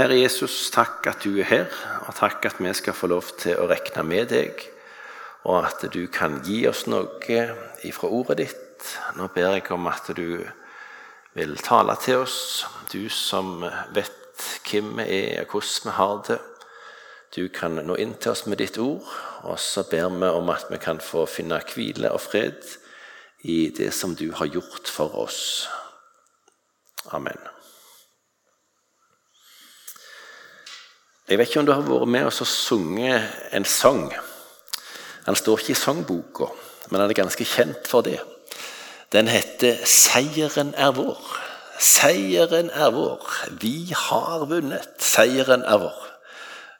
Kjære Jesus, takk at du er her, og takk at vi skal få lov til å regne med deg, og at du kan gi oss noe ifra ordet ditt. Nå ber jeg om at du vil tale til oss, du som vet hvem vi er, og hvordan vi har det. Du kan nå inn til oss med ditt ord, og så ber vi om at vi kan få finne hvile og fred i det som du har gjort for oss. Amen. Jeg vet ikke om du har vært med og sunget en sang. Den står ikke i sangboka, men han er ganske kjent for det. Den heter 'Seieren er vår'. Seieren er vår. Vi har vunnet. Seieren er vår.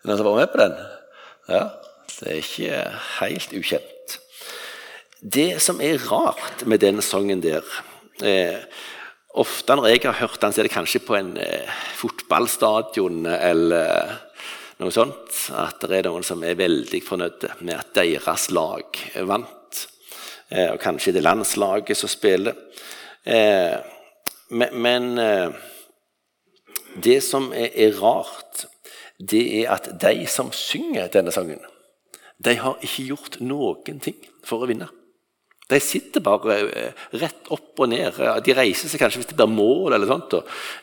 Noen som var med på den? Ja, Det er ikke helt ukjent. Det som er rart med den sangen der eh, Ofte når jeg har hørt den, så er det kanskje på en eh, fotballstadion eller noe sånt. At det er noen som er veldig fornøyde med at deres lag vant. Eh, og kanskje det landslaget som spiller. Eh, men eh, det som er rart, det er at de som synger denne sangen, de har ikke gjort noen ting for å vinne. De sitter bare rett opp og ned. De reiser seg kanskje hvis det blir mål, eller sånt,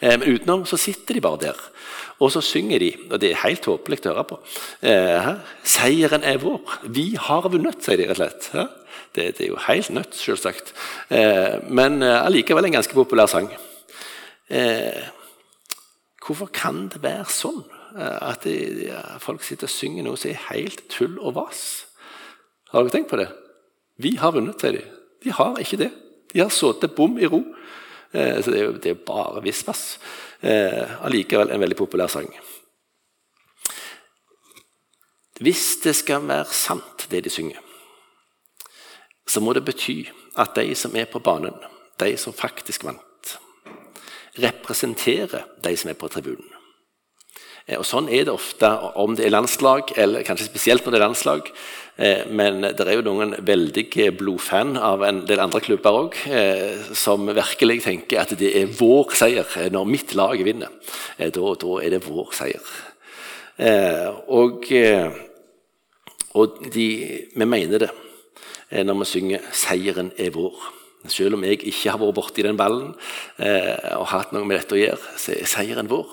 men utenom så sitter de bare der. Og så synger de, og det er helt håpelig å høre på. Eh, 'Seieren er vår. Vi har vunnet', sier de rett og slett. Det, er jo helt nødt, selvsagt. Eh, men eh, allikevel en ganske populær sang. Eh, hvorfor kan det være sånn eh, at folk sitter og synger noe som er helt tull og vas? Har dere tenkt på det? Vi har vunnet, sier de. De har ikke det. De har sittet bom i ro. Eh, så det er jo det er bare visvas. Eh, allikevel en veldig populær sang. Hvis det skal være sant, det de synger, så må det bety at de som er på banen, de som faktisk vant, representerer de som er på tribunen. Eh, og Sånn er det ofte om det er landslag, eller kanskje spesielt når det er landslag. Eh, men det er jo noen veldig blodfan av en del andre klubber òg, eh, som virkelig tenker at det er vår seier når mitt lag vinner. Da, da er det vår seier. Og, og de, vi mener det når vi synger 'Seieren er vår'. Selv om jeg ikke har vært borti den ballen og hatt noe med dette å gjøre, så er seieren vår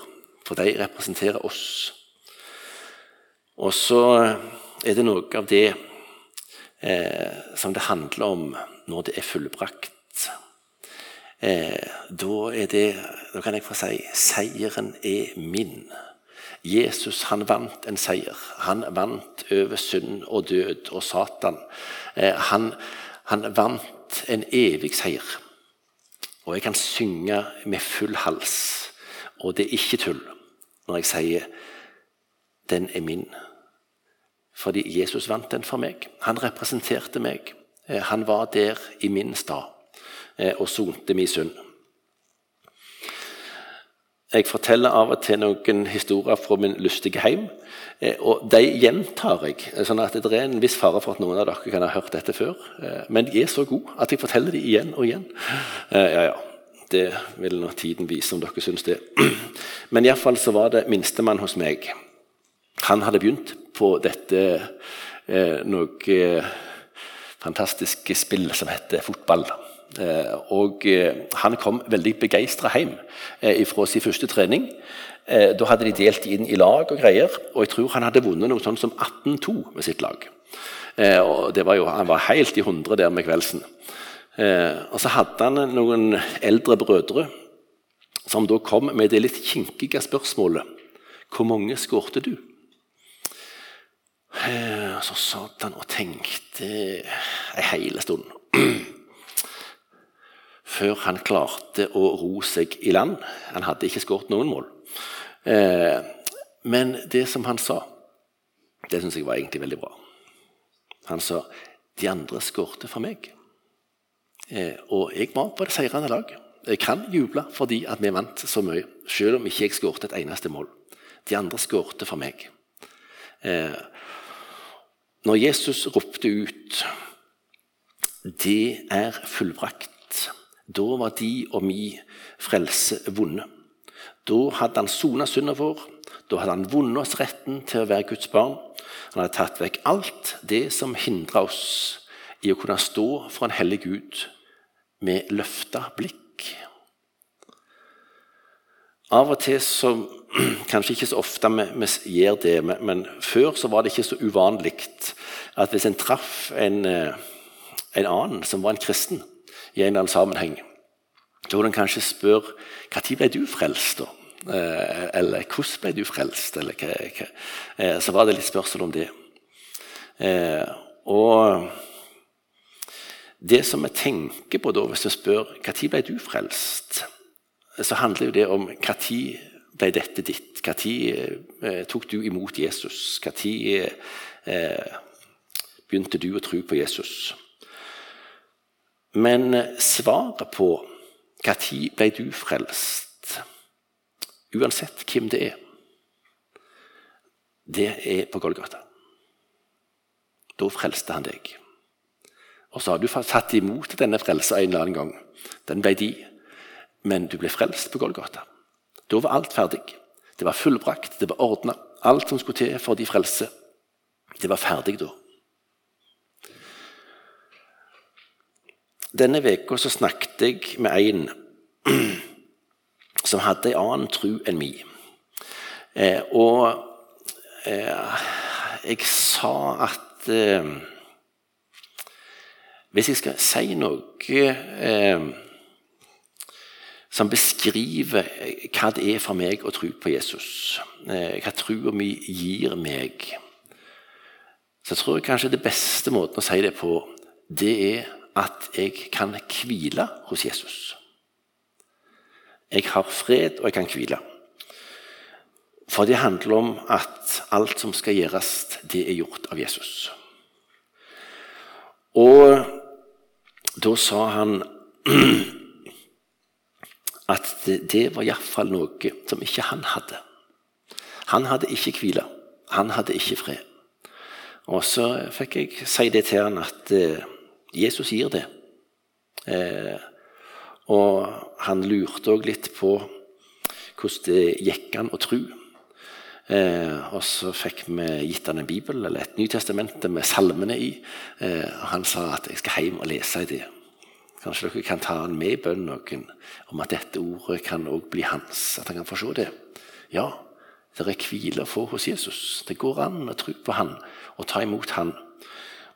for de representerer oss. Og så er det noe av det eh, som det handler om når det er fullbrakt. Eh, da, er det, da kan jeg få si seieren er min. Jesus han vant en seier. Han vant over synd og død og Satan. Eh, han, han vant en evig seier. Og jeg kan synge med full hals, og det er ikke tull når jeg sier 'den er min'. Fordi Jesus vant den for meg. Han representerte meg. Eh, han var der i min stad eh, og sonte min synd. Jeg forteller av og til noen historier fra min lystige heim. Eh, og De gjentar jeg, sånn at det er en viss fare for at noen av dere kan ha hørt dette før. Men de er så gode at jeg forteller dem igjen og igjen. Ja, ja. Det vil nå tiden vise om dere syns det. Men iallfall så var det minstemann hos meg. Han hadde begynt på dette eh, noe eh, fantastiske spill som heter fotball. Eh, og eh, han kom veldig begeistra hjem eh, fra sin første trening. Eh, da hadde de delt inn i lag og greier, og jeg tror han hadde vunnet noe sånt som 18-2 med sitt lag. og det var jo, Han var helt i hundre der med kveldsen. Eh, og så hadde han noen eldre brødre som da kom med det litt kinkige spørsmålet Hvor mange skårte du? Eh, så satt han og tenkte ei hele stund. Før han klarte å ro seg i land. Han hadde ikke skåret noen mål. Eh, men det som han sa, det syns jeg var egentlig veldig bra. Han sa de andre skårte for meg. Eh, og jeg var på det seirende lag. Jeg kan juble fordi at vi vant så mye, selv om ikke jeg skåret et eneste mål. De andre skårte for meg. Når Jesus ropte ut 'Det er fullbrakt', da var de og mi frelse vunnet. Da hadde han sona synda vår. Da hadde han vunnet oss retten til å være Guds barn. Han hadde tatt vekk alt det som hindra oss i å kunne stå for en hellig Gud med løfta blikk. Av og til så Kanskje ikke så ofte vi, gjør det, men, men, før så var det ikke så uvanlig at hvis en traff en, eh, en annen som var en kristen i en eller annen sammenheng, da ville en kanskje spørre når ble du frelst. da? Eh, eller hvordan ble du frelst? Eller, hva, hva. Eh, så var det litt spørsmål om det. Og det som vi tenker på da, hvis vi spør når ble du frelst, så handler jo det om når ble dette ditt? Når eh, tok du imot Jesus? Når eh, begynte du å tro på Jesus? Men eh, svaret på når ble du frelst, uansett hvem det er, det er på Golgata. Da frelste han deg. Og så har du tatt imot denne frelsa en eller annen gang. Den ble de men du ble frelst på Golgata. Da var alt ferdig. Det var fullbrakt, det var ordna. Alt som skulle til for de frelse, det var ferdig da. Denne uka snakket jeg med en som hadde en annen tro enn min. Eh, og eh, jeg sa at eh, hvis jeg skal si noe eh, som beskriver eh, hva det er for meg å tro på Jesus. Eh, hva troa mi gir meg. Så jeg tror kanskje det beste måten å si det på, det er at jeg kan hvile hos Jesus. Jeg har fred, og jeg kan hvile. For det handler om at alt som skal gjøres, det er gjort av Jesus. Og da sa han at det, var iallfall noe som ikke han hadde. Han hadde ikke hvile. Han hadde ikke fred. Og så fikk jeg si det til han at eh, Jesus gir det. Eh, og han lurte òg litt på hvordan det gikk an å tro. Eh, og så fikk vi gitt han en bibel, eller et Nytestamente med salmene i. Eh, og han sa at jeg skal hjem og lese i det. Kanskje dere kan ta han med i bønnen noen om at dette ordet kan også bli hans. At han kan få se det. Ja, det er hvile å få hos Jesus. Det går an å tro på han og ta imot han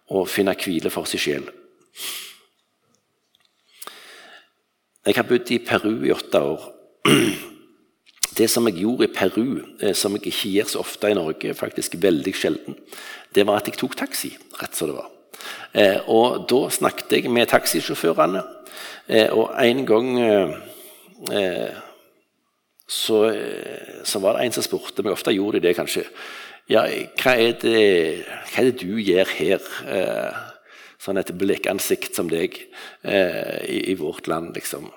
og finne hvile for seg sjel. Jeg har bodd i Peru i åtte år. Det som jeg gjorde i Peru, eh, som jeg ikke gjør så ofte i Norge, faktisk veldig sjelden, det var at jeg tok taxi. rett som det var. Eh, og Da snakket jeg med taxisjåførene, eh, og en gang eh, så, så, var det en som spurte meg, ofte gjorde de det kanskje ja, hva er det, hva er det du gjør her? sånn et blekansikt som deg i, i, vårt land, liksom.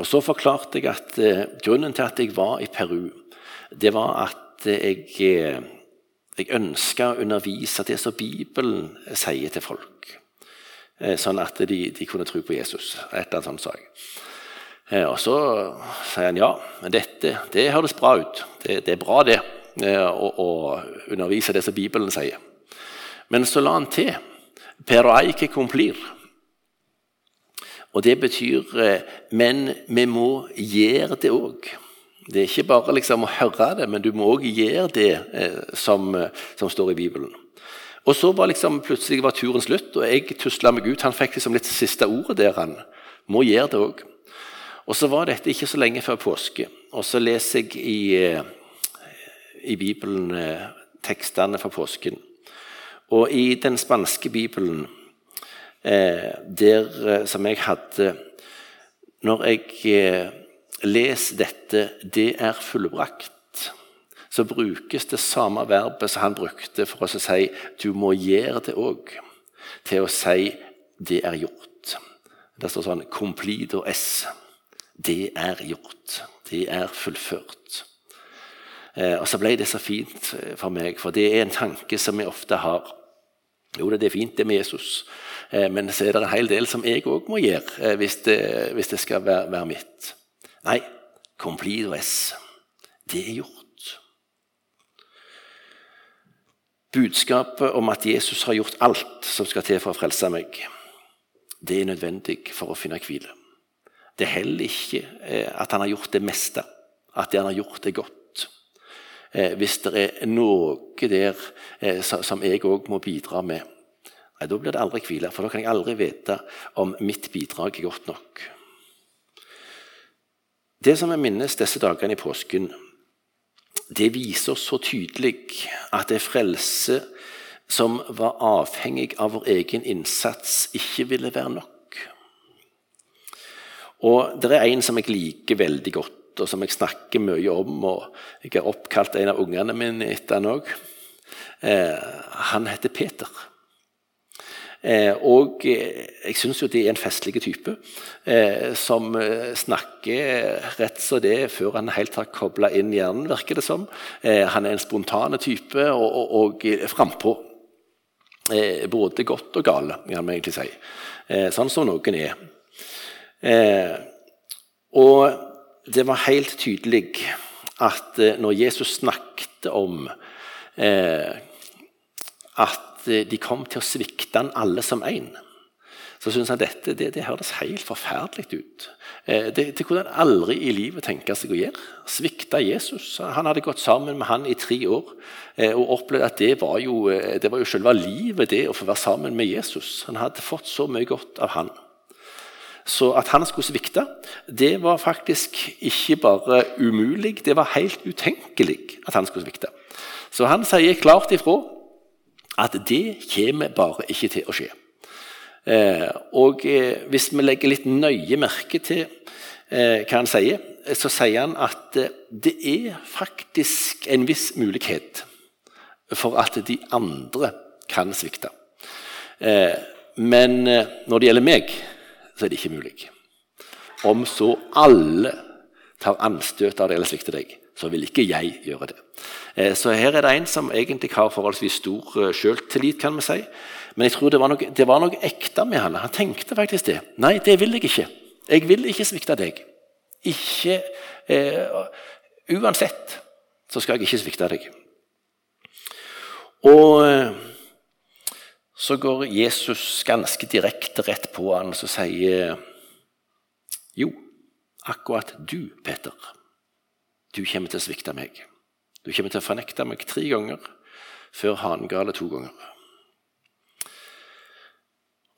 Og Så forklarte jeg at grunnen til at jeg var i Peru, det var at jeg jeg ønska å undervise det som Bibelen sier til folk. Eh, sånn at de, de kunne tro på Jesus. Et eller annet sånt sa jeg. Eh, og så sier han ja, men dette det høres bra ut. Det, det er bra, det. Eh, å, å, undervise det som Bibelen sier. Men så la han til per eike complir. Og det betyr Men vi må gjøre det òg. Det er ikke bare liksom å høre det, men du må òg gjøre det eh, som, som, står i Bibelen. Og så var liksom, plutselig var turen slutt, og jeg tusla meg ut. Han fikk liksom litt siste ordet der. Han må gjøre det òg. Og så var dette ikke så lenge før påske. Og så leser jeg i, eh, i Bibelen eh, tekstene fra påsken. Og i den spanske bibelen, eh, der eh, som jeg hadde Når jeg Les dette, det er fullbrakt. Så brukes det samme verbet som han brukte for å si du må gjøre det òg, til å si det er gjort. Det står sånn Complido S. Det er gjort. Det er fullført. Eh, og så ble det så fint for meg, for det er en tanke som vi ofte har. Jo, det er fint, det med Jesus, eh, men så er det en hel del som jeg òg må gjøre eh, hvis det, hvis det skal være, være mitt. Nei, «complido S. Det er gjort. Budskapet om at Jesus har gjort alt som skal til for å frelse meg, det er nødvendig for å finne hvile. Det er heller ikke eh, at han har gjort det meste, at det han har gjort, er godt. Eh, hvis det er noe der eh, som jeg òg må bidra med, nei, da blir det aldri hvile. For da kan jeg aldri vite om mitt bidrag er godt nok. Det som jeg minnes disse dagene i påsken, det viser oss så tydelig at det frelse som var avhengig av vår egen innsats, ikke ville være nok. Og Det er en som jeg liker veldig godt, og som jeg snakker mye om. og Jeg har oppkalt en av ungene mine etter han òg. Eh, han heter Peter. Eh, og eh, jeg syns jo det er en festlig type eh, som snakker rett som det før han helt har kobla inn hjernen, virker det som. Han er en spontane type og, og, og frampå. både godt og gale, kan vi egentlig si. sånn som noen er. Og det var helt tydelig at når Jesus snakket om eh, at de kom til å svikte han alle som én, så syns han dette det, det høres helt forferdelig ut. Eh, det, det, kunne han aldri i livet tenke seg å gjøre. Svikte Jesus. Han hadde gått sammen med han i tre år eh, og opplevd at det var, jo, eh, det var jo selve livet, det å få være sammen med Jesus. Han hadde fått så mye godt av han. Så at han skulle svikte, det var faktisk ikke bare umulig, det var helt utenkelig at han skulle svikte. Så han sier klart ifra at det kommer bare ikke til å skje. Eh, og eh, hvis vi legger litt nøye merke til eh, hva han sier, så sier han at det er faktisk en viss mulighet for at de andre kan svikte. Men når det gjelder meg, så er det ikke mulig. Om så alle tar anstøt av det eller svikter deg, så vil ikke jeg gjøre det. Eh, så her er det en som egentlig har forholdsvis stor sjøltillit, selvtillit, kan vi si. Men jeg tror det var, noe, det var noe ekte med han. Han tenkte faktisk det. Nei, det vil jeg ikke. Jeg vil ikke svikte deg. Ikke eh, Uansett så skal jeg ikke svikte deg. Og eh, så går Jesus ganske direkte rett på han og sier Jo, akkurat du, Peter, du kommer til å svikte meg. Du kommer til å fornekte meg tre ganger før hangale to ganger.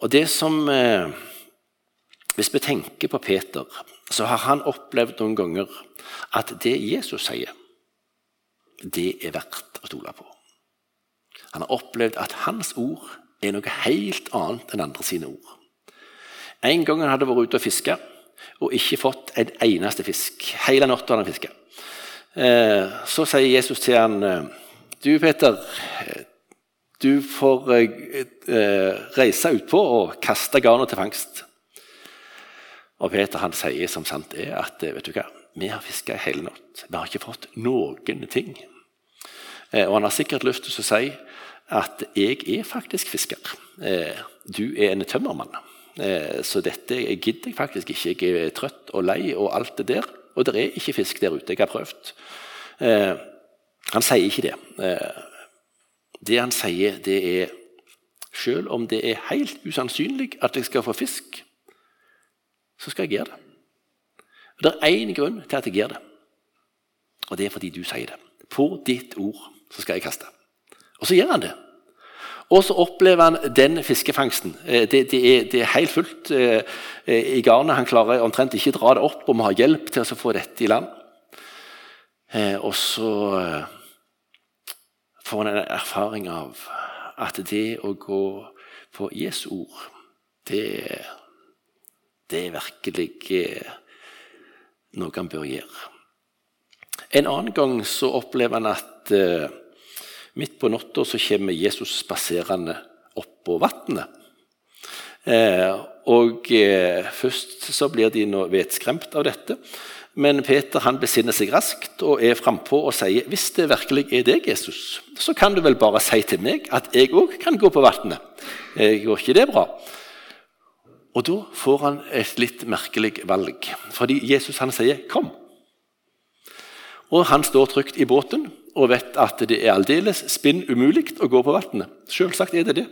Og det som eh, Hvis vi tenker på Peter, så har han opplevd noen ganger at det Jesus sier, det er verdt å stole på. Han har opplevd at hans ord er noe helt annet enn andre sine ord. En gang han hadde vært ute og fiska og ikke fått en eneste fisk. Hele natta har han fiska. Eh, så sier Jesus til han, eh, Du, Peter, du får eh, reise utpå og kaste garnet til fangst. Og Peter han sier som sant er at vet du hva, vi har fiska hele natt. Vi har ikke fått noen ting. Og han har sikkert lyst til å si at jeg er faktisk fisker. Eh, du er en tømmermann. Eh, så dette gidder jeg faktisk ikke. Jeg er trøtt og lei og alt det der. Og det er ikke fisk der ute. Jeg har prøvd. Eh, han sier ikke det. Det han sier, det er Selv om det er helt usannsynlig at jeg skal få fisk, så skal jeg gjøre det. Og Det er én grunn til at jeg gjør det, og det er fordi du sier det. På ditt ord så skal jeg kaste. Og så gjør han det. Og så opplever han den fiskefangsten. Eh, det, det, er, det er, helt fullt eh, i garnet. Han klarer omtrent ikke å dra det opp og må ha hjelp til å få dette i land. Eh, og så får han en erfaring av at det å gå på Jesu ord, det, det er virkelig noe han bør gjøre. En annen gang så opplever han at Midt på natta kommer Jesus spaserende oppå vannet. Eh, og eh, Først så blir de nå vetskremt av dette. Men Peter han besinner seg raskt og er frampå og sier hvis det virkelig er deg, Jesus, så kan du vel bare si til meg at jeg òg kan gå på vannet. Eh, går ikke det bra? Og Da får han et litt merkelig valg. Fordi Jesus han sier 'kom'. Og han står trygt i båten og vet at det er aldeles spinn umulig å gå på vannet. Selvsagt er det det.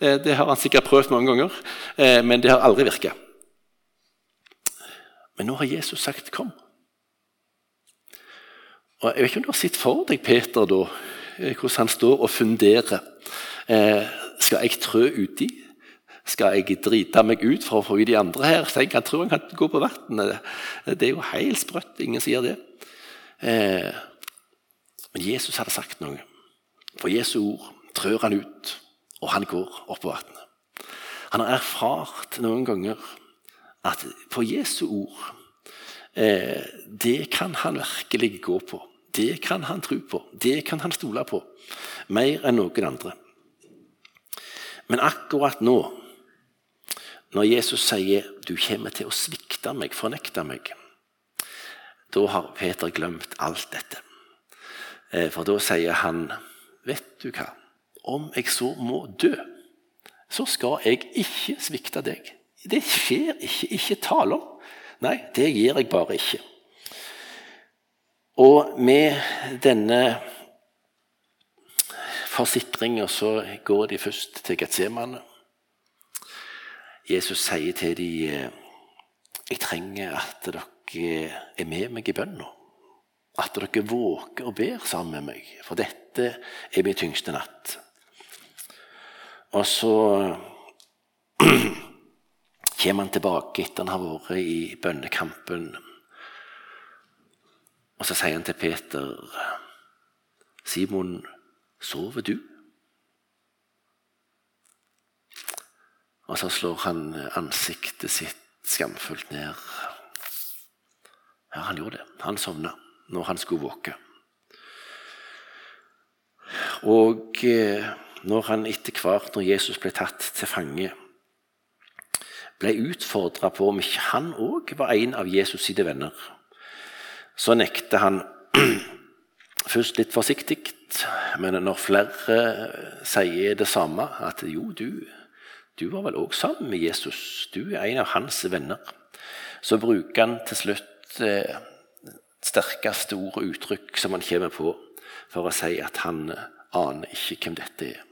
Eh, det har han sikkert prøvd mange ganger, eh, men det har aldri virka. Men nå har Jesus sagt 'kom'. Og Jeg vet ikke om du har sett for deg Peter da, eh, hvordan han står og funderer. Skal jeg trø uti? Skal jeg drite meg ut for å få i de andre her? Jeg kan tro han kan gå på vannet. Det er jo helt sprøtt. Ingen sier det. Men Jesus hadde sagt noe. For Jesu ord trør han ut, og han går opp på vannet. Han har erfart noen ganger at på Jesu ord eh, Det kan han virkelig gå på. Det kan han tro på. Det kan han stole på. Mer enn noen andre. Men akkurat nå, når Jesus sier 'du kommer til å svikte meg, fornekte meg', da har Peter glemt alt dette. Eh, for da sier han, 'Vet du hva? Om jeg så må dø, så skal jeg ikke svikte deg.' Det skjer ikke. Ikke tale om. Nei, det gir jeg bare ikke. Og med denne forsikringa så går de først til Getsemane. Jesus sier til dem, 'Jeg trenger at dere er med meg i bønna.' At dere våker og ber sammen med meg, for dette er min tyngste natt. Og så kommer han tilbake etter han har vært i bønnekampen. Og så sier han til Peter, 'Simon, sover du?' Og så slår han ansiktet sitt skamfullt ned. Ja, han gjorde det. Han sovna når han skulle våke. Og eh, når han etter hvert, når Jesus ble tatt til fange, ble utfordra på om ikke han òg var en av Jesus sine venner, så nekta han først litt forsiktig, men når flere sier det samme, at jo, du, du var vel òg sammen med Jesus, du er en av hans venner, så bruker han til slutt eh, sterkeste ord og uttrykk som han kommer på for å si at han aner ikke hvem dette er.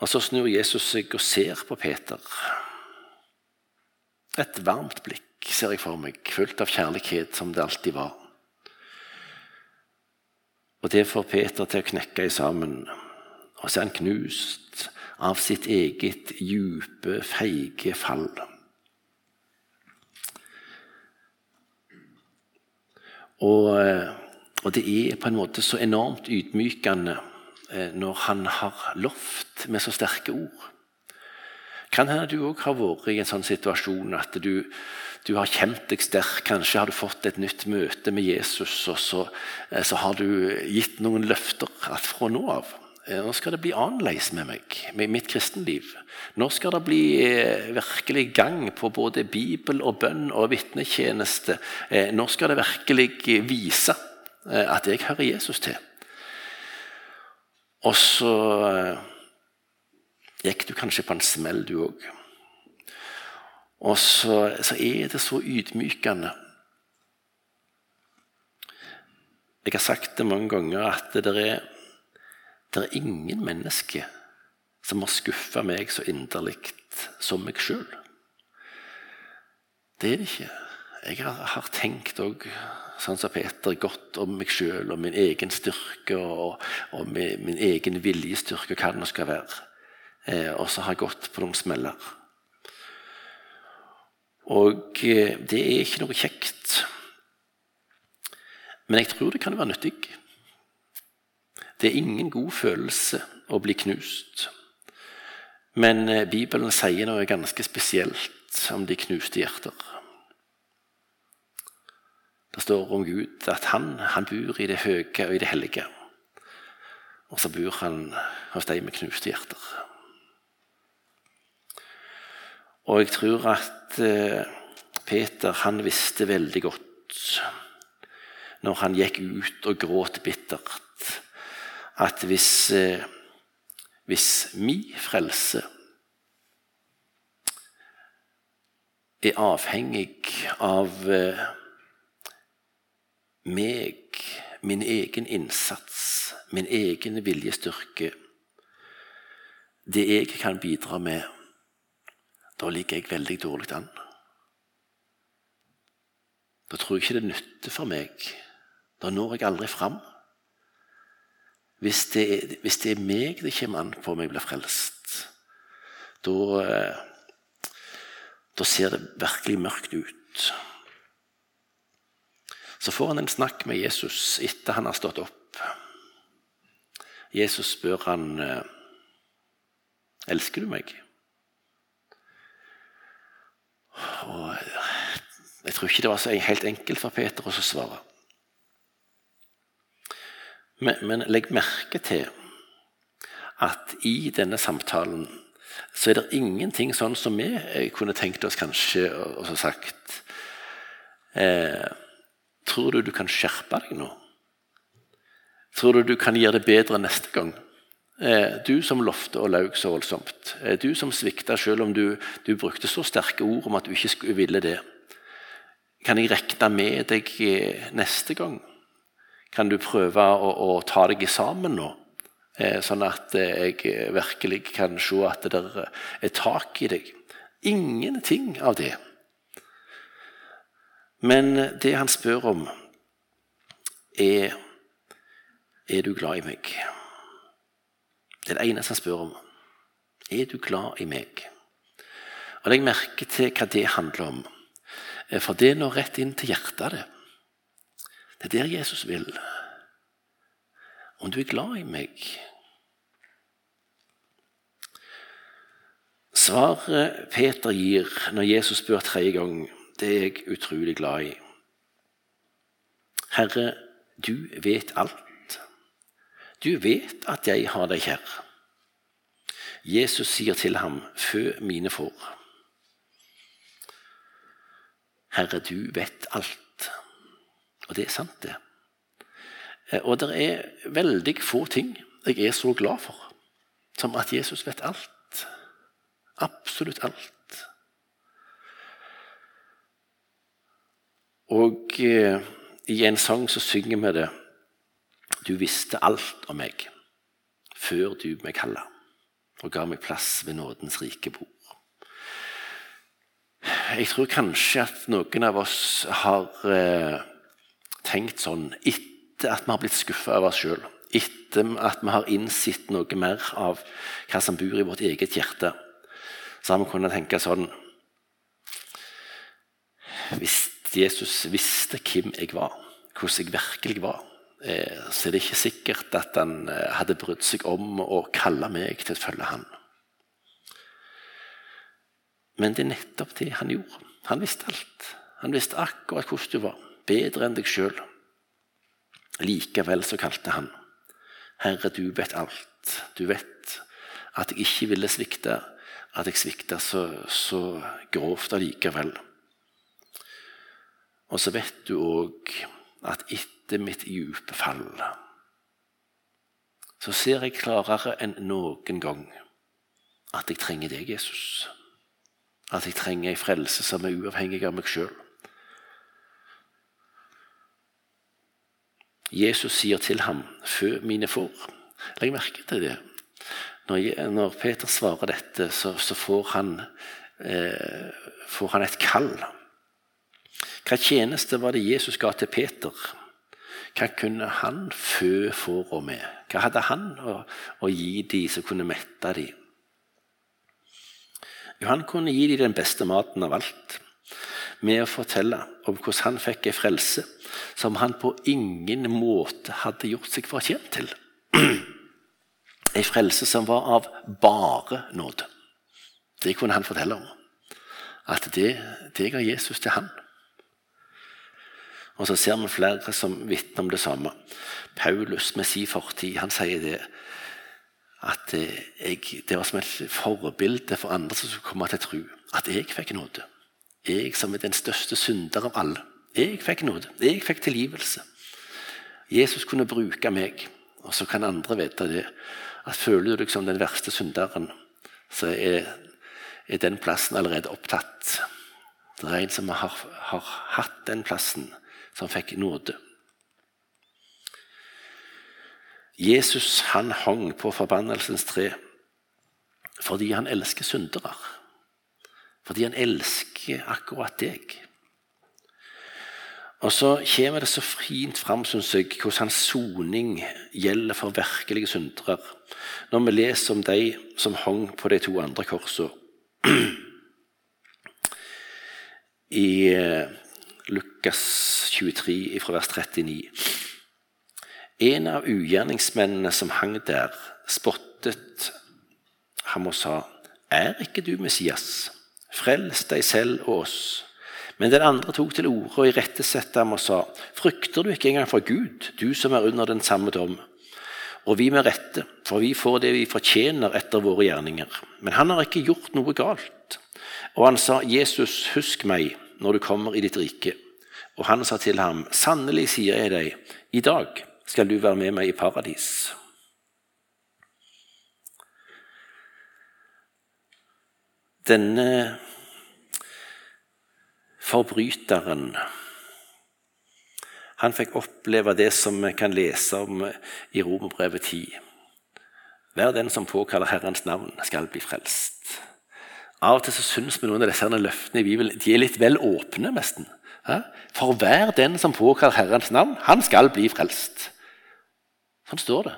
Og Så snur Jesus seg og ser på Peter. Et varmt blikk ser jeg for meg, fullt av kjærlighet, som det alltid var. Og Det får Peter til å knekke i sammen. Og så er han knust av sitt eget djupe, feige fall. Og, eh, og, det er på en måte så enormt ydmykende eh, når han har lovt med så sterke ord. Kan hende du òg har vært i en sånn situasjon at du, du, har kjent deg sterk. Kanskje har du fått et nytt møte med Jesus, og så, eh, så har du gitt noen løfter at fra nå av nå skal det bli annerledes med meg, med mitt kristenliv. Nå skal det bli eh, virkelig gang på både bibel og bønn og vitnetjeneste. Eh, nå skal det virkelig vise at jeg hører Jesus til. Og så gikk du kanskje på en smell, du òg. Og så, så, er det så ydmykende. Jeg har sagt det mange ganger at det er det er ingen menneske som har skuffa meg så inderlig som meg sjøl. Det er det ikke. Jeg har, tenkt òg, sånn som Peter, godt om meg sjøl og min egen styrke og, og min, min, egen viljestyrke, og hva det nå skal være. Eh, og så har jeg gått på noen smeller. Og eh, det er ikke noe kjekt. Men jeg tror det kan være nyttig. Det er ingen god følelse å bli knust. Men eh, Bibelen sier noe ganske spesielt om de knuste hjerter. Det står om Gud at han, han bor i det høye og i det hellige. Og så bor han hos de med knuste hjerter. Og jeg tror at eh, Peter han visste veldig godt når han gikk ut og gråt bittert at hvis, eh, hvis min frelse er avhengig av eh, meg, min egen innsats, min egen viljestyrke, det jeg kan bidra med, da ligger jeg veldig dårlig an. Da tror jeg ikke det nytter for meg. Da når jeg aldri fram. Hvis det, er, hvis det er meg det kommer an på om jeg blir frelst, da, eh, da ser det virkelig mørkt ut. Så får han en snakk med Jesus etter han har stått opp. Jesus spør han eh, elsker du meg. Og jeg tror ikke det var så helt enkelt for Peter å svare. Men, men, legg merke til at i denne samtalen så er det ingenting sånn som vi kunne tenkt oss kanskje og, så sagt eh, Tror du du kan skjerpe deg nå? Tror du du kan gjøre det bedre neste gang? Eh, du som lovte og laug så voldsomt. Eh, du som svikta selv om du, du, brukte så sterke ord om at du ikke skulle ville det. Kan jeg regne med deg eh, neste gang? Kan du prøve å, å ta deg sammen nå? Eh, sånn at eh, jeg virkelig kan se at det er tak i deg. Ingenting av det. Men det han spør om, er Er du glad i meg? Det er det eneste han spør om. Er du glad i meg? Og Legg merke til hva det handler om. Eh, for det når rett inn til hjertet. det. Det er der Jesus vil. Om du er glad i meg Svaret Peter gir når Jesus spør tredje gang, det er jeg utrolig glad i. Herre, du vet alt. Du vet at jeg har deg kjær. Jesus sier til ham, fø mine får. Herre, du vet alt. Og det er sant, det. Eh, og det er veldig få ting jeg er så glad for som at Jesus vet alt. Absolutt alt. Og eh, i en sang så synger vi det Du visste alt om meg før du meg kalla, og ga meg plass ved nådens rike bord. Jeg tror kanskje at noen av oss har eh, tenkt sånn etter at vi har blitt skuffa over oss sjøl. Etter at vi har innsett noe mer av hva som bor i vårt eget hjerte. Så har vi kunnet tenke sånn Hvis Jesus visste hvem jeg var, hvordan jeg virkelig var, eh, så er det ikke sikkert at han eh, hadde brydd seg om å kalle meg til å følge han. Men det er nettopp det han gjorde. Han visste alt. Han visste akkurat hvordan du var bedre enn deg sjøl. Likevel så kalte han, Herre, du vet alt. Du vet at jeg ikke ville svikte, at jeg svikta så, så grovt allikevel. Og så vet du òg at etter mitt dype fall så ser jeg klarere enn noen gang at jeg trenger deg, Jesus. At jeg trenger ei frelse som er uavhengig av meg sjøl. Jesus sier til ham, 'Fø mine får'. Legg merke til det. Når, når Peter svarer dette, så, så får, han, eh, får, han, et kall. Hva tjeneste var det Jesus ga til Peter? Hva kunne han fø og med? Hva hadde han å, å gi de som kunne mette de? Jo, han kunne gi de den beste maten av alt med å fortelle om hvordan han fikk en frelse som han på ingen måte hadde gjort seg fortjent til. En frelse som var av bare nåde. Det kunne han fortelle om. At det, det ga Jesus til han. Og så ser vi flere som vitner om det samme. Paulus med sin fortid han sier det at jeg, det var som et forbilde for andre som skulle komme til tro. At jeg fikk nåde. Jeg som er den største synder av alle. Jeg fikk nåde. Jeg fikk tilgivelse. Jesus kunne bruke meg, og så kan andre vite det. At Føler du deg som den verste synderen, så er, er den plassen allerede opptatt. Det er en som har, har hatt den plassen, som fikk nåde. Jesus han hang på forbannelsens tre fordi han elsker syndere. Fordi han elsker akkurat deg. Og så kommer det så fint fram, synes jeg, hvordan hans soning gjelder for virkelige syndere. Når vi leser om de som hang på de to andre korsene. I eh, Lukas 23, fra vers 39. En av ugjerningsmennene som hang der, spottet ham og sa, 'Er ikke du Messias? Frels deg selv og oss.' Men den andre tok til orde og irettesette ham og sa, 'Frykter du ikke engang for Gud, du som er under den samme dom?' Og vi med rette, for vi får det vi fortjener etter våre gjerninger. Men han har ikke gjort noe galt. Og han sa, 'Jesus, husk meg når du kommer i ditt rike.' Og han sa til ham, 'Sannelig sier jeg deg, i dag skal du være med meg i paradis.' Denne forbryteren han fikk oppleve det som vi kan lese om i Romerbrevet 10. Hver den som påkaller Herrens navn, skal bli frelst. Av og til så syns vi noen av disse løftene i Bibelen de er litt vel åpne. nesten. For hver den som påkaller Herrens navn, han skal bli frelst. Sånn står det.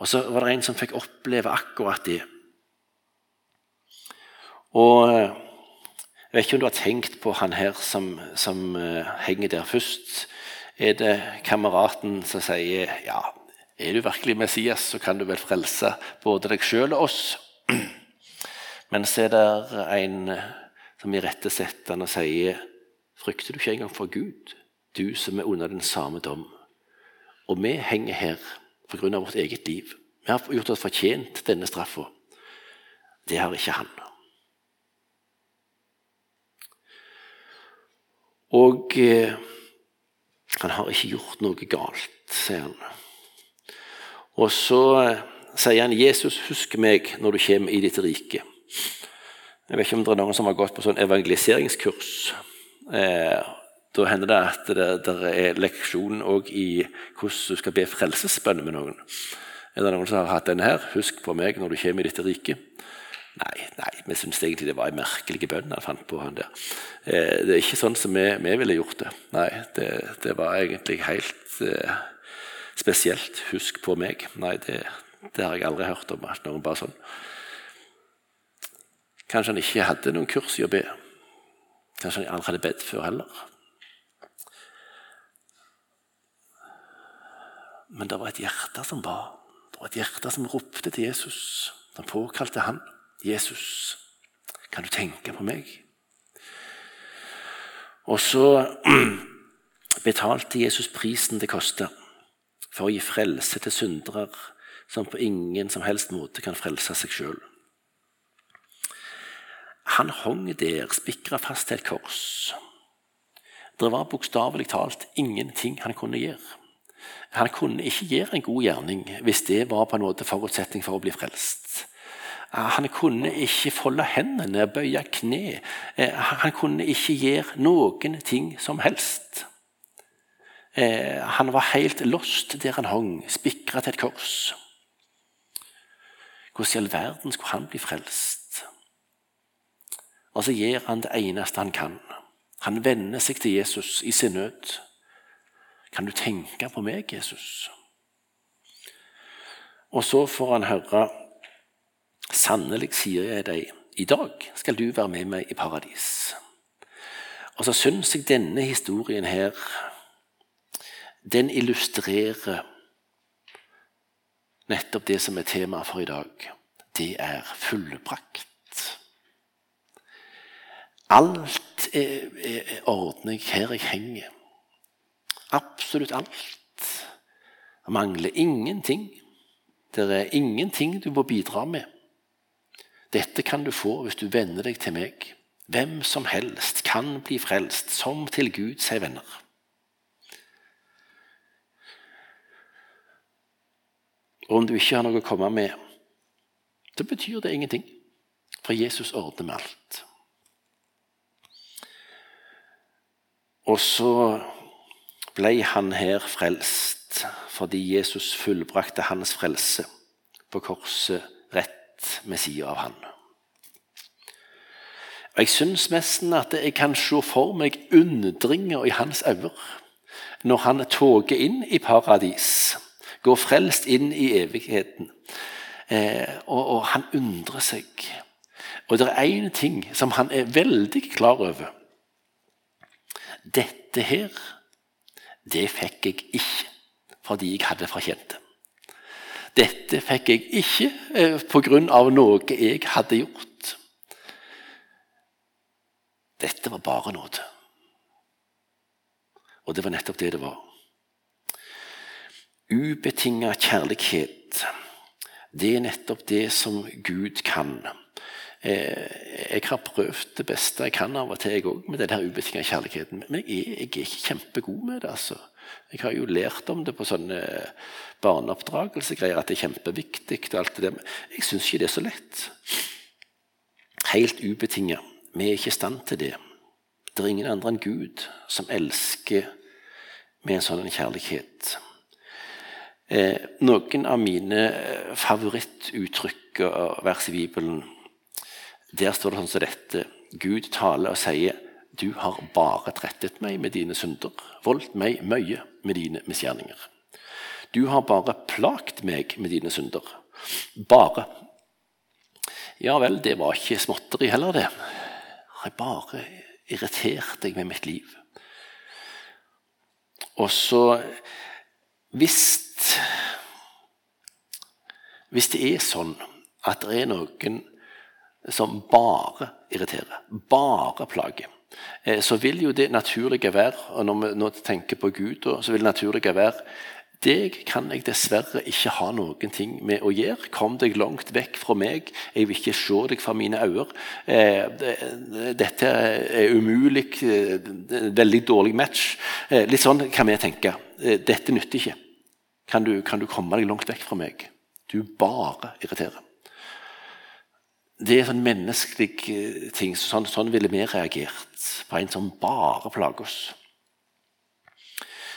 Og så var det en som fikk oppleve akkurat det. Og jeg vet ikke om du har tenkt på han her som, som uh, henger der først. Er det kameraten som sier ja, er du virkelig Messias, så kan du vel frelse både deg sjøl og oss. Men så er det en eh, som irettesetter han og sier frykter du ikke engang for Gud, du som er under den samme dom. Og vi henger her pga. vårt eget liv. Vi har gjort oss fortjent denne straffa. Det har ikke han. Og eh, han har ikke gjort noe galt, sier han. Og så eh, sier han, 'Jesus, husk meg når du kommer i ditt rike'. Jeg vet ikke om det er noen som har gått på sånn evangeliseringskurs. Eh, da hender det at det, det er leksjon òg i hvordan du skal be frelsesbønn med noen. Er det noen som har hatt denne her? 'Husk på meg når du kommer i ditt rike'. Nei, nei, vi syntes egentlig det var en merkelig bønn han fant på. han der. Eh, det er ikke sånn som vi, vi ville gjort det. Nei, det, det var egentlig helt eh, spesielt. Husk på meg. Nei, det, det, har jeg aldri hørt om. at noen bare sånn. Kanskje han ikke hadde noen kurs i å be. Kanskje han aldri hadde bedt før heller. Men det var et hjerte som ba. Det var et hjerte som ropte til Jesus. Han påkalte han. 'Jesus, kan du tenke på meg?' Og så betalte Jesus prisen det kosta for å gi frelse til syndere som på ingen som helst måte kan frelse seg sjøl. Han hang der, spikra fast til et kors. Det var bokstavelig talt ingenting han kunne gjøre. Han kunne ikke gjøre en god gjerning hvis det var på en måte forutsetning for å bli frelst. Han kunne ikke folde hendene, bøye kne. Eh, han kunne ikke gjøre noen ting som helst. Eh, han var helt lost der han hang, spikra til et kors. Hvordan i all verden skulle han bli frelst? Og så gjør han det eneste han kan. Han venner seg til Jesus i sin nød. Kan du tenke på meg, Jesus? Og så får han høre Sannelig sier jeg deg, i dag skal du være med meg i paradis. Og så syns jeg denne historien her den illustrerer nettopp det som er temaet for i dag. Det er fullbrakt. Alt er, er ordner her jeg henger. Absolutt alt. Det mangler ingenting. Det er ingenting du må bidra med. Dette kan du få hvis du venner deg til meg. Hvem som helst kan bli frelst, som til Gud sier venner. Og om du ikke har noe å komme med, så betyr det ingenting. For Jesus ordner med alt. Og så ble han her frelst fordi Jesus fullbrakte hans frelse på korset rett ved sida av han. Og Jeg syns nesten at jeg kan se for meg undringer i hans øyne når han toger inn i paradis, går frelst inn i evigheten. Eh, og, og, han undrer seg. Og det er én ting som han er veldig klar over. Dette her, det fikk jeg ikke fordi jeg hadde fortjent det. Dette fikk jeg ikke eh, pga. noe jeg hadde gjort. Dette var bare nåde. Og det var nettopp det det var. Ubetinga kjærlighet, det er nettopp det som Gud kan. Eh, jeg har prøvd det beste jeg kan av og til jeg òg, med denne ubetinga kjærligheten. Men jeg er, jeg er, ikke kjempegod med det. altså. Jeg har jo lært om det på sånne barneoppdragelsegreier, at det er kjempeviktig. og alt det der. Jeg syns ikke det er så lett. Helt ubetinga. Vi er ikke i stand til det. Det er ingen andre enn Gud som elsker med en sånn kjærlighet. Eh, noen av mine favorittuttrykk og vers i Bibelen der står det sånn som dette. Gud taler og sier, 'Du har bare trettet meg med dine synder, voldt meg mye med dine misgjerninger.' 'Du har bare plagt meg med dine synder.' Bare. Ja vel, det var ikke småtteri heller, det. Jeg bare irritert deg med mitt liv. Og så hvis, hvis det er sånn at det er noen som bare irriterer, bare plager, så vil jo det naturlige være og Når vi nå tenker på Gud, så vil det naturlige være deg kan jeg dessverre ikke ha noen ting med å gjøre. Kom deg langt vekk fra meg. Jeg vil ikke se deg fra mine øyne. Eh, dette er umulig. Eh, veldig dårlig match. Litt sånn kan vi tenke. Dette nytter ikke. Kan du, kan du komme deg langt vekk fra meg? Du bare irriterer. Det er sånn menneskelig eh, ting. Sånn, sånn ville vi reagert på en som bare plager oss.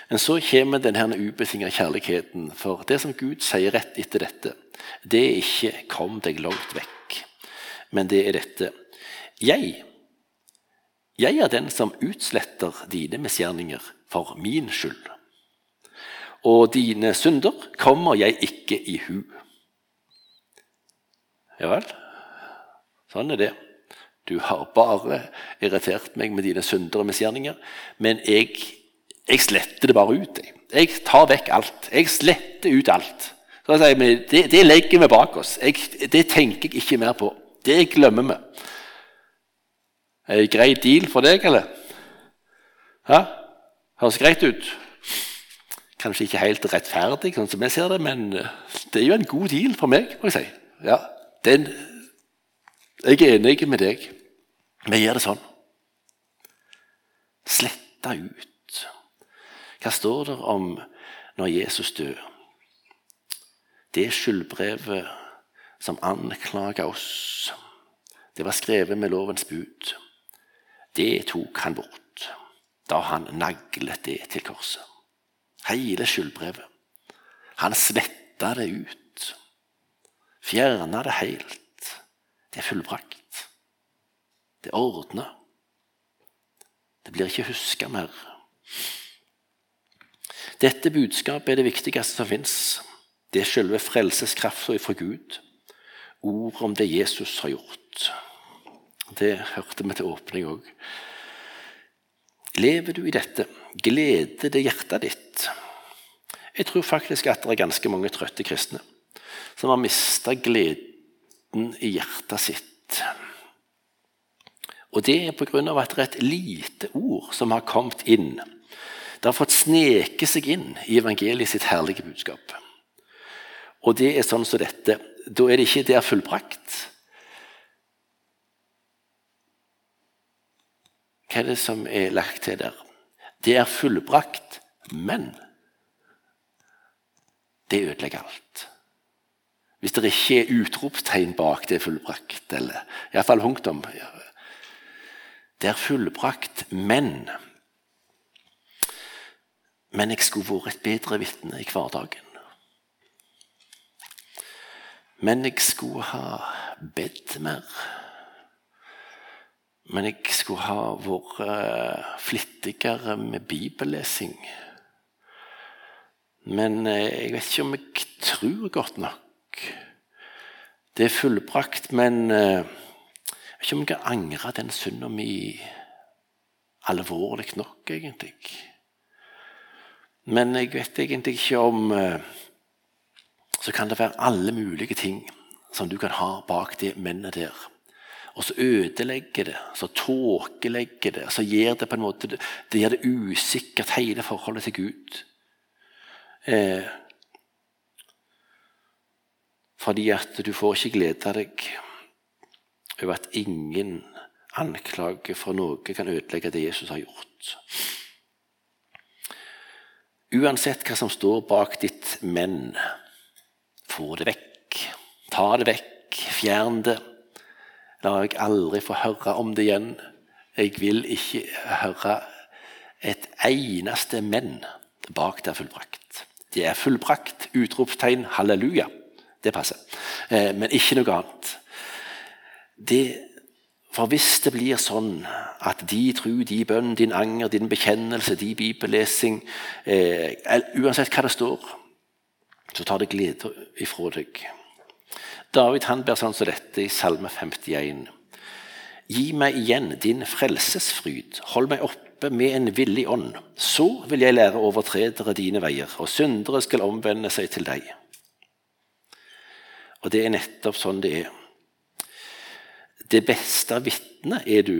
Men så kommer denne ubetinga kjærligheten. For det som Gud sier rett etter dette, det er ikke 'kom deg langt vekk', men det er dette. Jeg, jeg er den som utsletter dine misgjerninger for min skyld. Og dine synder kommer jeg ikke i hu. Ja vel? Sånn er det. Du har bare irritert meg med dine synder misgjerninger. Men jeg, jeg, sletter det bare ut. Jeg. jeg tar vekk alt. Jeg sletter ut alt. Vi, det, det, legger vi bak oss. Jeg, det tenker jeg ikke mer på. Det glemmer vi. Er det grei deal for deg, eller? Hæ? Høres greit ut? Kanskje ikke helt rettferdig, sånn som jeg ser det, men det er jo en god deal for meg. må jeg si. Ja, den jeg er enig med deg. Vi gjør det sånn. Sletta ut. Hva står det om når Jesus dør? Det skyldbrevet som anklaga oss, det var skrevet med lovens bud. Det tok han bort da han naglet det til korset. Hele skyldbrevet. Han sletta det ut. Fjerna det helt. Det er fullbrakt. Det er ordna. Det blir ikke huska mer. Dette budskapet er det viktigste som fins. Det er selve frelseskrafta fra Gud. Ord om det Jesus har gjort. Det hørte vi til åpning òg. Lever du i dette? Gleder det hjertet ditt? Jeg tror faktisk at det er ganske mange trøtte kristne som har mista gleden gleden i hjertet sitt. Og det er pga. at det er et lite ord som har kommet inn. Det har fått sneke seg inn i evangeliet sitt herlige budskap. Og det er sånn som dette. Da er det ikke det er fullbrakt. Hva er det som er lagt til der? Det er fullbrakt, men det ødelegger alt. Hvis det ikke er utropstegn bak det fullbrakt, eller iallfall punktum. Det er fullbrakt, men Men jeg skulle vært et bedre vitne i hverdagen. Men jeg skulle ha bedt mer. Men jeg skulle ha vært uh, flittigere med bibellesing. Men uh, jeg vet ikke om jeg tror godt nok. Det er fullbrakt, men uh, jeg vet ikke om jeg kan angre den synda mi alvorlig nok, egentlig. Men jeg vet egentlig ikke om Så kan det være alle mulige ting som du kan ha bak det mennet der og så ødelegger det, så tåkelegger det, så gjør det på en måte det gjør det usikkert, hele forholdet til Gud. Eh, fordi at du får ikke glede deg over at ingen anklage for noe kan ødelegge det Jesus har gjort. Uansett hva som står bak ditt men, få det vekk. Ta det vekk, fjern det. La jeg aldri få høre om det igjen. Jeg vil ikke høre et eneste men bak det er fullbrakt. Det er fullbrakt! Utropstegn halleluja. Det passer. Eh, men ikke noe annet. Det, for hvis det blir sånn at de tro, de bønn, din anger, din bekjennelse, de bibellesing eh, Uansett hva det står, så tar det glede ifra deg. David han ber sånn som dette i Salme 51. Gi meg igjen din frelsesfryd, hold meg oppe med en villig ånd. Så vil jeg lære overtredere dine veier, og syndere skal omvende seg til deg. Og det er nettopp sånn det er. Det beste vitnet er du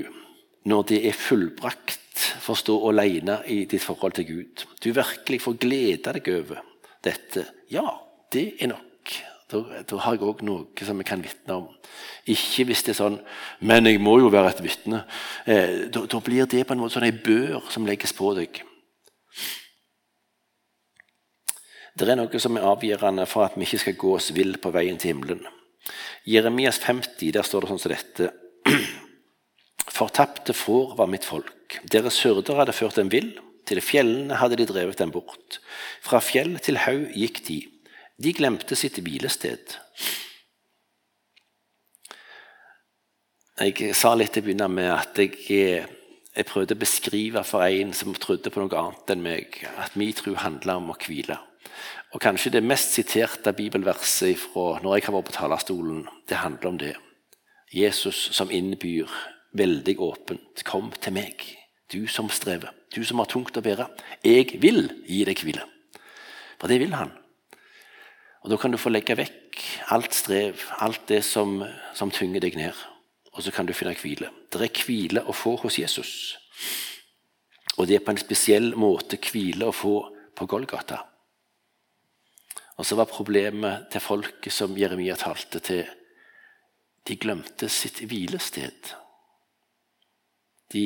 når det er fullbrakt, for å stå alene i ditt forhold til Gud. Du virkelig får glede deg over dette. Ja, det er nok. Da, da har jeg òg noe som jeg kan vitne om. Ikke hvis det er sånn 'Men jeg må jo være et vitne'. Eh, da, da, blir det på en måte sånn ei bør som legges på deg. Det er noe som er avgjørende for at vi ikke skal gå oss vill på veien til himmelen. Jeremias 50 der står det sånn som dette. Fortapte får var mitt folk. Deres hyrder hadde ført dem vill. Til fjellene hadde de drevet dem bort. Fra fjell til haug gikk de. De glemte sitt hvilested. Jeg sa litt til å begynne med at jeg, jeg, prøvde å beskrive for en som trodde på noe annet enn meg, at min tro handler om å hvile. Og Kanskje det mest siterte bibelverset fra når jeg har vært på talerstolen, det handler om det. Jesus som innbyr veldig åpent. Kom til meg, du som strever, du som har tungt å bære. Jeg vil gi deg hvile. For det vil han. Og Da kan du få legge vekk alt strev, alt det som, som tynger deg ned. Og så kan du finne hvile. Det er hvile å få hos Jesus. Og det er på en spesiell måte hvile å få på Golgata. Og så var problemet til folket som Jeremia talte til, de glemte sitt hvilested. De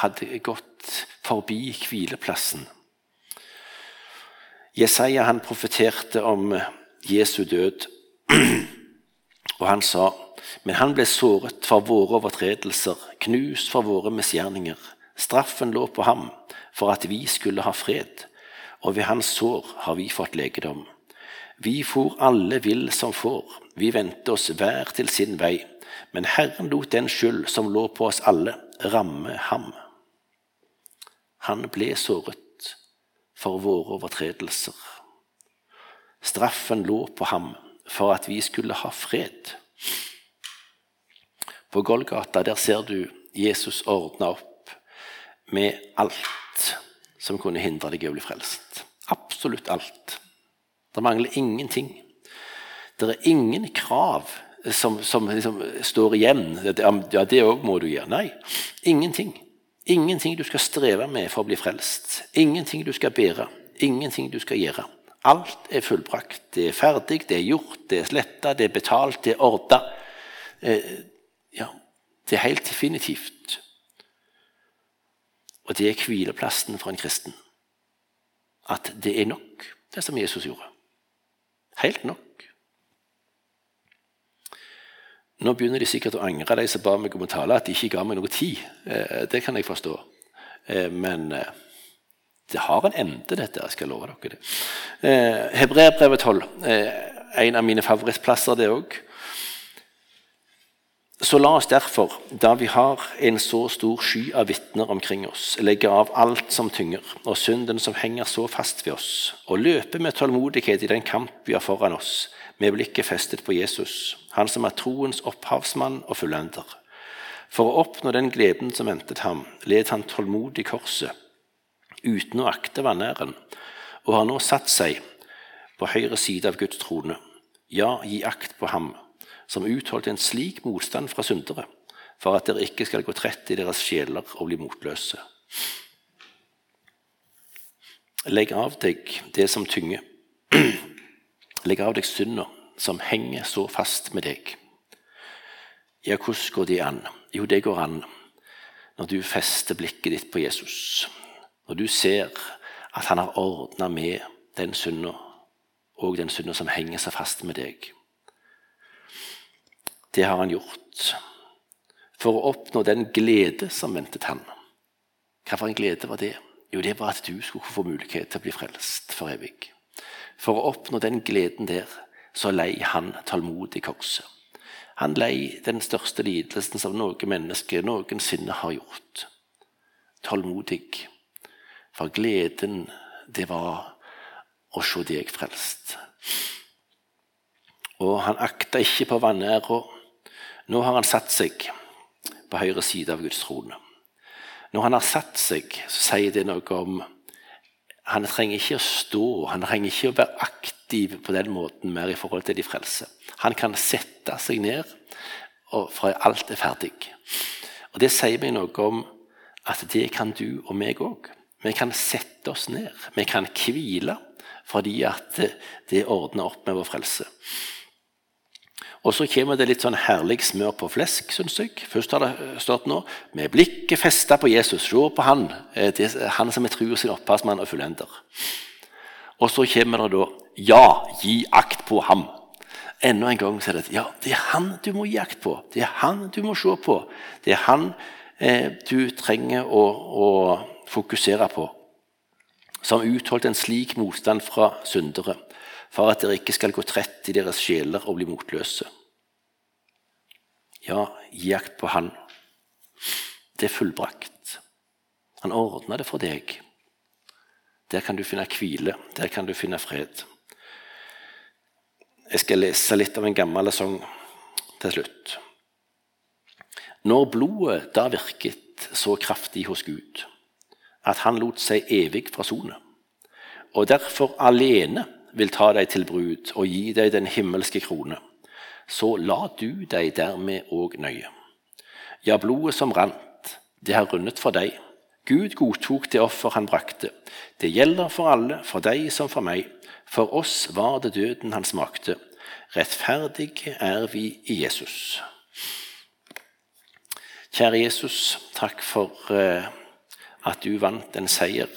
hadde gått forbi hvileplassen. Jesaja han profeterte om Jesu død. Og han sa, men han ble såret for våre overtredelser, knust for våre misgjerninger. Straffen lå på ham for at vi skulle ha fred, og ved hans sår har vi fått legedom. Vi for alle vill som får, vi vendte oss hver til sin vei, men Herren lot den skyld som lå på oss alle, ramme ham. Han ble såret for våre overtredelser. Straffen lå på ham for at vi skulle ha fred. På Golgata der ser du Jesus ordne opp med alt som kunne hindre deg i å bli frelst. Absolutt alt. Det mangler ingenting. Det er ingen krav som, som liksom står igjen. Ja, det òg må du gjøre. Nei, ingenting. Ingenting du skal streve med for å bli frelst. Ingenting du skal bære. Ingenting du skal gjøre. Alt er fullbrakt. Det er ferdig, det er gjort, det er sletta, det er betalt, det er ordna. Eh, ja, det er helt definitivt. Og det er hvileplassen for en kristen. At det er nok, det som Jesus gjorde. Helt nok. Nå begynner de sikkert å angre, de som ba meg om å tale, at de ikke ga meg noe tid. Eh, det kan jeg forstå. Eh, men Det har en ende, dette. Jeg skal love dere det. Eh, Hebreerbrevet 12. Eh, en av mine favorittplasser, det òg. Så la oss derfor, da vi har en så stor sky av vitner omkring oss, legge av alt som tynger, og synden som henger så fast ved oss, og løpe med tålmodighet i den kamp vi har foran oss, med blikket festet på Jesus, han som er troens opphavsmann og fullender. For å oppnå den gleden som ventet ham, led han tålmodig korset, uten å akte vanæren, og har nå satt seg på høyre side av Guds trone. Ja, gi akt på ham, som utholdt en slik motstand fra syndere, for at dere ikke skal gå trett i deres sjeler og bli motløse. Legg av deg det som tynger. Legg av deg synda som henger så fast med deg. Ja, hvordan går det an? Jo, det går an når du fester blikket ditt på Jesus. Når du ser at han har ordna med den synda og den synda som henger så fast med deg. Det har han gjort for å oppnå den glede som ventet han. Hva for en glede var det? Jo, det var at du skulle få mulighet til å bli frelst for evig. For å oppnå den gleden der, så lei han tålmodig korset. Han lei den største lidelsen som noe menneske noensinne har gjort. Tålmodig. For gleden, det var å se deg frelst. Og han akta ikke på vanæra. Nå har han satt seg på høyre side av Guds trone. Når han har satt seg, så sier det noe om Han trenger ikke å stå, han trenger ikke å være aktiv på den måten mer i forhold til de frelse. Han kan sette seg ned for alt er ferdig. Og Det sier meg noe om at det kan du og meg òg. Vi kan sette oss ned. Vi kan hvile fordi at det ordner opp med vår frelse. Og så kommer det litt sånn herlig smør på flesk, syns jeg. Først har det stått nå med blikket festa på Jesus. Se på han, eh, han som er truer, sin opphavsmann og fullender. Og så kommer det da Ja, gi akt på ham. Enda en gang så er det ja, det er han du må gi akt på. Det er han du må se på. Det er han eh, du trenger å, å fokusere på. Som utholdt en slik motstand fra syndere, for at dere ikke skal gå trett i deres sjeler og bli motløse. Ja, gi akt på Han. Det er fullbrakt. Han ordna det for deg. Der kan du finne hvile, der kan du finne fred. Jeg skal lese litt av en gammel sang til slutt. Når blodet da virket så kraftig hos Gud, at han lot seg evig forsone, og derfor alene vil ta deg til brud og gi deg den himmelske krone, så la du deg dermed òg nøye. Ja, blodet som rant, det har rundet for deg. Gud godtok det offer han brakte. Det gjelder for alle, for deg som for meg. For oss var det døden han smakte. Rettferdige er vi i Jesus. Kjære Jesus, takk for eh, at du vant en seier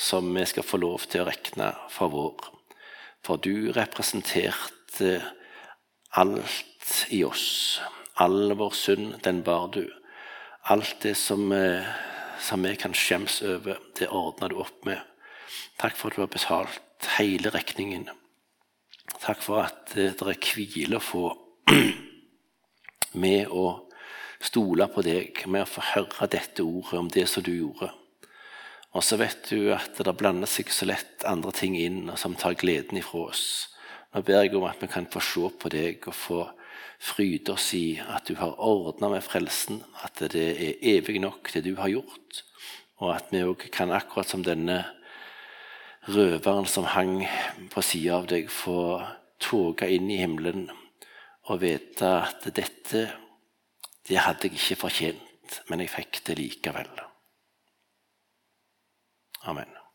som vi skal få lov til å regne for vår. For du representerte alt i oss. All vår synd, den bar du. Alt det som, eh, som vi kan skjemmes over, det ordna du opp med. Takk for at du har betalt hele regningen. Takk for at det er hvile å få med å stole på deg, med å få høre dette ordet om det som du gjorde. Og så vet du at det blander seg så lett andre ting inn som tar gleden ifra oss. Nå ber jeg om at vi kan få se på deg og få fryde oss i at du har ordna med frelsen, at det er evig nok, det du har gjort, og at vi òg kan, akkurat som denne røveren som hang på sida av deg, få toga inn i himmelen og vite at dette, det hadde jeg ikke fortjent, men jeg fikk det likevel. Amen.